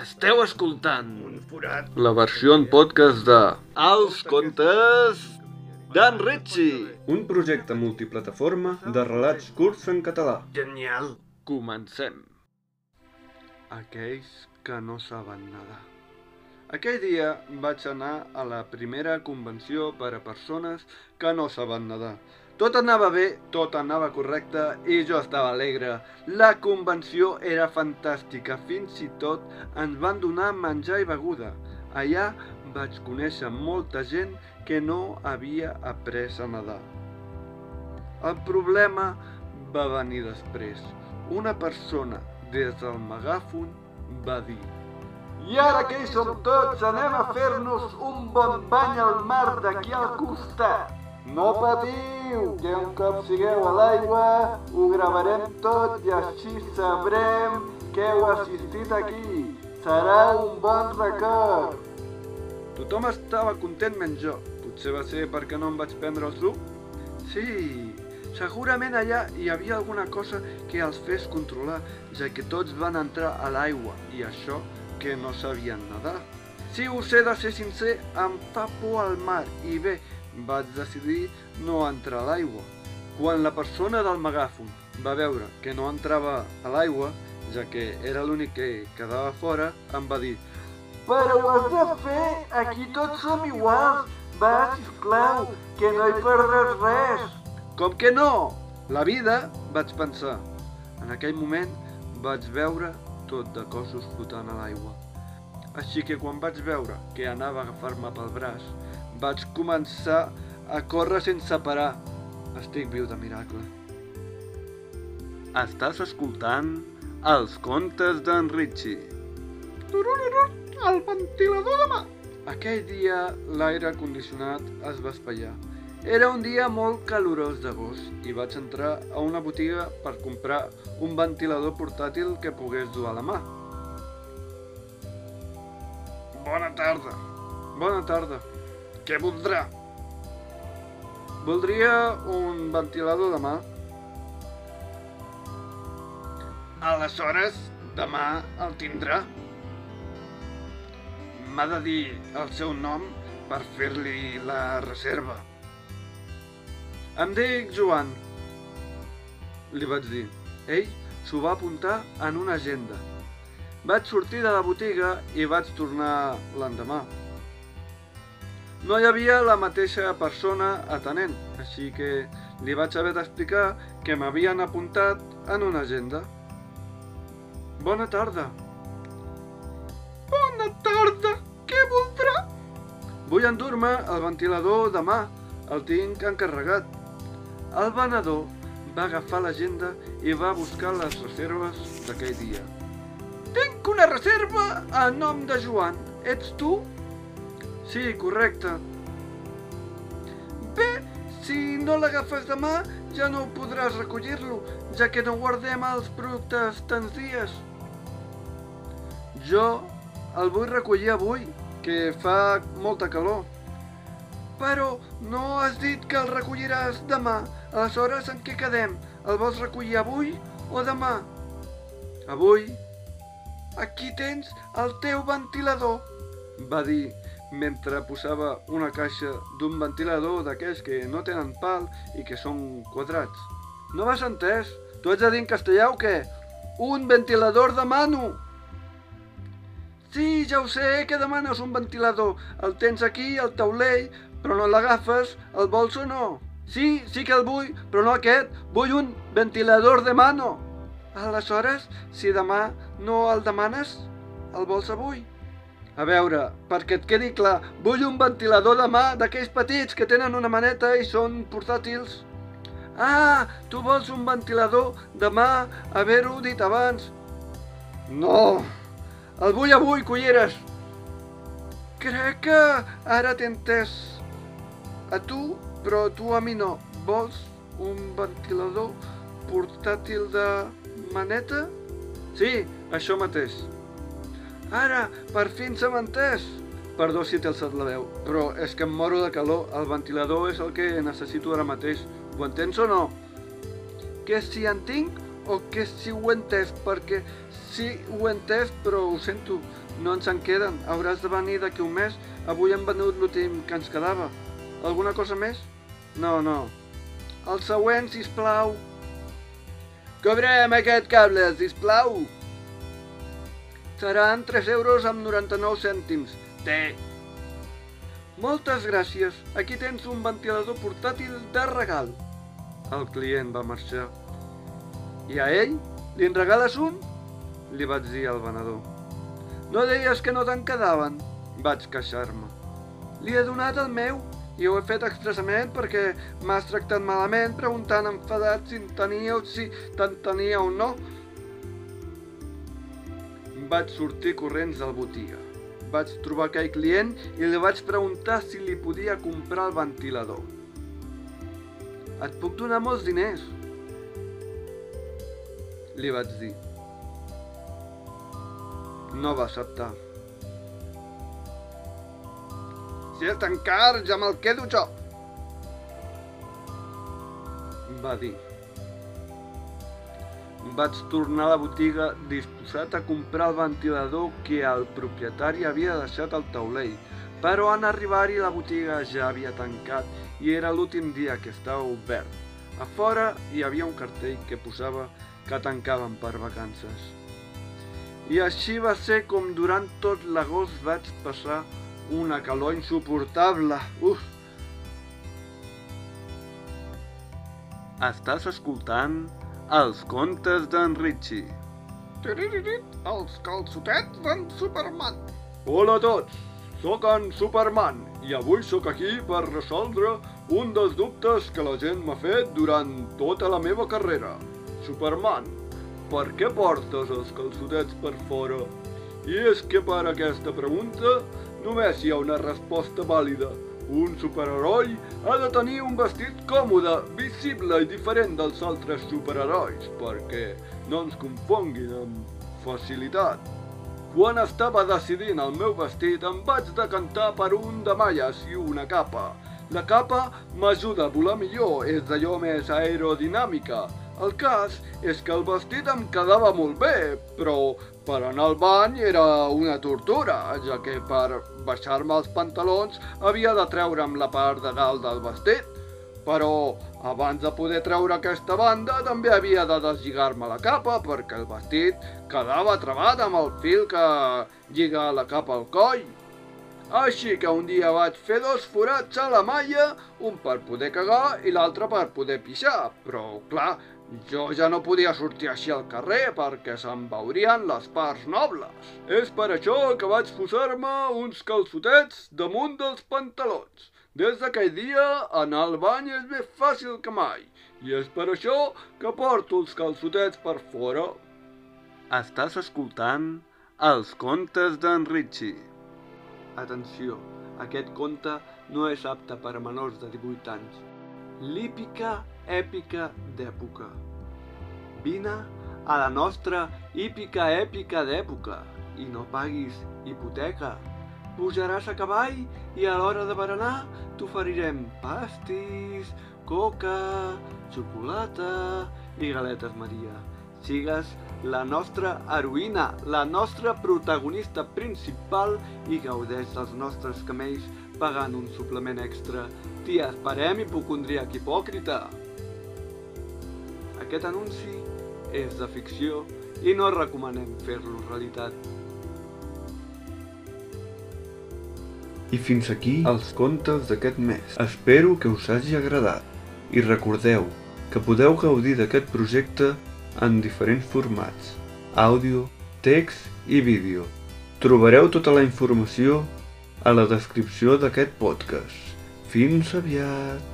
Esteu escoltant la versió en podcast de Els contes d'en Ritchie, un projecte multiplataforma de relats curts en català. Genial. Comencem. Aquells que no saben nedar. Aquell dia vaig anar a la primera convenció per a persones que no saben nedar. Tot anava bé, tot anava correcte i jo estava alegre. La convenció era fantàstica, fins i tot ens van donar menjar i beguda. Allà vaig conèixer molta gent que no havia après a nedar. El problema va venir després. Una persona des del megàfon va dir i ara que hi som tots, anem a fer-nos un bon bany al mar d'aquí al costat. No patiu, que un cop sigueu a l'aigua ho gravarem tot i així sabrem que heu assistit aquí. Serà un bon record. Tothom estava content menys jo. Potser va ser perquè no em vaig prendre el suc? Sí, segurament allà hi havia alguna cosa que els fes controlar, ja que tots van entrar a l'aigua i això que no sabien nedar. Si us he de ser sincer, em fa por al mar i bé, vaig decidir no entrar a l'aigua. Quan la persona del megàfon va veure que no entrava a l'aigua, ja que era l'únic que quedava fora, em va dir però ho has de fer, aquí tots som iguals. Va, sisplau, que no hi perdràs res. Com que no? La vida, vaig pensar. En aquell moment vaig veure tot de cossos flotant a l'aigua. Així que quan vaig veure que anava a agafar-me pel braç, vaig començar a córrer sense parar. Estic viu de miracle. Estàs escoltant els contes d'en Ritchie. El ventilador de mà. Aquell dia l'aire condicionat es va espaiar. Era un dia molt calorós d'agost i vaig entrar a una botiga per comprar un ventilador portàtil que pogués dur a la mà. Bona tarda. Bona tarda. Què voldrà? Voldria un ventilador de mà. Aleshores, demà el tindrà. M'ha de dir el seu nom per fer-li la reserva. Em dic Joan, li vaig dir. Ell s'ho va apuntar en una agenda. Vaig sortir de la botiga i vaig tornar l'endemà. No hi havia la mateixa persona atenent, així que li vaig haver d'explicar que m'havien apuntat en una agenda. Bona tarda. Bona tarda. Què voldrà? Vull endur-me el ventilador demà. El tinc encarregat. El venedor va agafar l'agenda i va buscar les reserves d'aquell dia. Tinc una reserva a nom de Joan. Ets tu? Sí, correcte. Bé, si no l'agafes demà, ja no podràs recollir-lo, ja que no guardem els productes tants dies. Jo el vull recollir avui, que fa molta calor. Però no has dit que el recolliràs demà. Aleshores, en què quedem? El vols recollir avui o demà? Avui. Aquí tens el teu ventilador, va dir mentre posava una caixa d'un ventilador d'aquells que no tenen pal i que són quadrats. No m'has entès? Tu ets a dir en castellà o què? Un ventilador de mano! Sí, ja ho sé, que demanes un ventilador. El tens aquí, al taulell, però no l'agafes, el vols o no? Sí, sí que el vull, però no aquest. Vull un ventilador de mano. Aleshores, si demà no el demanes, el vols avui? A veure, perquè et quedi clar, vull un ventilador de mà d'aquells petits que tenen una maneta i són portàtils. Ah, tu vols un ventilador de mà, haver-ho dit abans. No, el vull avui, culleres. Crec que ara t'he entès. A tu, però tu a mi no. Vols un ventilador portàtil de maneta? Sí, això mateix. Ara, per fi se m'ha entès. Perdó si t'he alçat la veu, però és que em moro de calor. El ventilador és el que necessito ara mateix. Ho entens o no? Que si en tinc o que si ho he entès, perquè sí ho he entès, però ho sento, no ens en queden. Hauràs de venir d'aquí un mes. Avui hem venut l'últim que ens quedava. Alguna cosa més? No, no. El següent, sisplau. Cobrem aquest cable, sisplau. Seran 3 euros amb 99 cèntims. Té. Moltes gràcies. Aquí tens un ventilador portàtil de regal. El client va marxar. I a ell? Li en regales un? Li vaig dir al venedor. No deies que no te'n quedaven? Vaig queixar-me. Li he donat el meu i ho he fet expressament perquè m'has tractat malament preguntant enfadat si en tenia o si te'n tenia o no. Vaig sortir corrents al botiga. Vaig trobar aquell client i li vaig preguntar si li podia comprar el ventilador. Et puc donar molts diners, li vaig dir. No va acceptar. Si és tan car, ja me'l quedo jo, va dir. Vaig tornar a la botiga disposat a comprar el ventilador que el propietari havia deixat al taulell, però en arribar-hi la botiga ja havia tancat i era l'últim dia que estava obert. A fora hi havia un cartell que posava que tancaven per vacances. I així va ser com durant tot l'agost vaig passar una calor insuportable. Uf! Estàs escoltant els contes d'en Richie. Els calçotets d'en Superman. Hola a tots, sóc en Superman i avui sóc aquí per resoldre un dels dubtes que la gent m'ha fet durant tota la meva carrera. Superman, per què portes els calçotets per fora? I és que per aquesta pregunta només hi ha una resposta vàlida. Un superheroi ha de tenir un vestit còmode, visible i diferent dels altres superherois, perquè no ens confonguin amb facilitat. Quan estava decidint el meu vestit em vaig decantar per un de malles i una capa. La capa m'ajuda a volar millor, és d'allò més aerodinàmica. El cas és que el vestit em quedava molt bé, però per anar al bany era una tortura, ja que per baixar-me els pantalons havia de treure'm la part de dalt del vestit. Però abans de poder treure aquesta banda també havia de deslligar-me la capa perquè el vestit quedava trebat amb el fil que lliga la capa al coll. Així que un dia vaig fer dos forats a la malla, un per poder cagar i l'altre per poder pixar, però clar, jo ja no podia sortir així al carrer perquè se'm veurien les parts nobles. És per això que vaig posar-me uns calçotets damunt dels pantalons. Des d'aquell dia, anar al bany és més fàcil que mai, i és per això que porto els calçotets per fora. Estàs escoltant els contes d'en Richie. Atenció, aquest conte no és apte per a menors de 18 anys. L'hípica èpica d'època. Vine a la nostra hípica èpica d'època i no paguis hipoteca. Pujaràs a cavall i a l'hora de berenar t'oferirem pastis, coca, xocolata i galetes Maria. Sigues la nostra heroïna, la nostra protagonista principal i gaudeix dels nostres camells pagant un suplement extra. T'hi esperem, hipocondríac hipòcrita! Aquest anunci és de ficció i no recomanem fer-lo realitat. I fins aquí els contes d'aquest mes. Espero que us hagi agradat. I recordeu que podeu gaudir d'aquest projecte en diferents formats, àudio, text i vídeo. Trobareu tota la informació a la descripció d'aquest podcast. Fins aviat!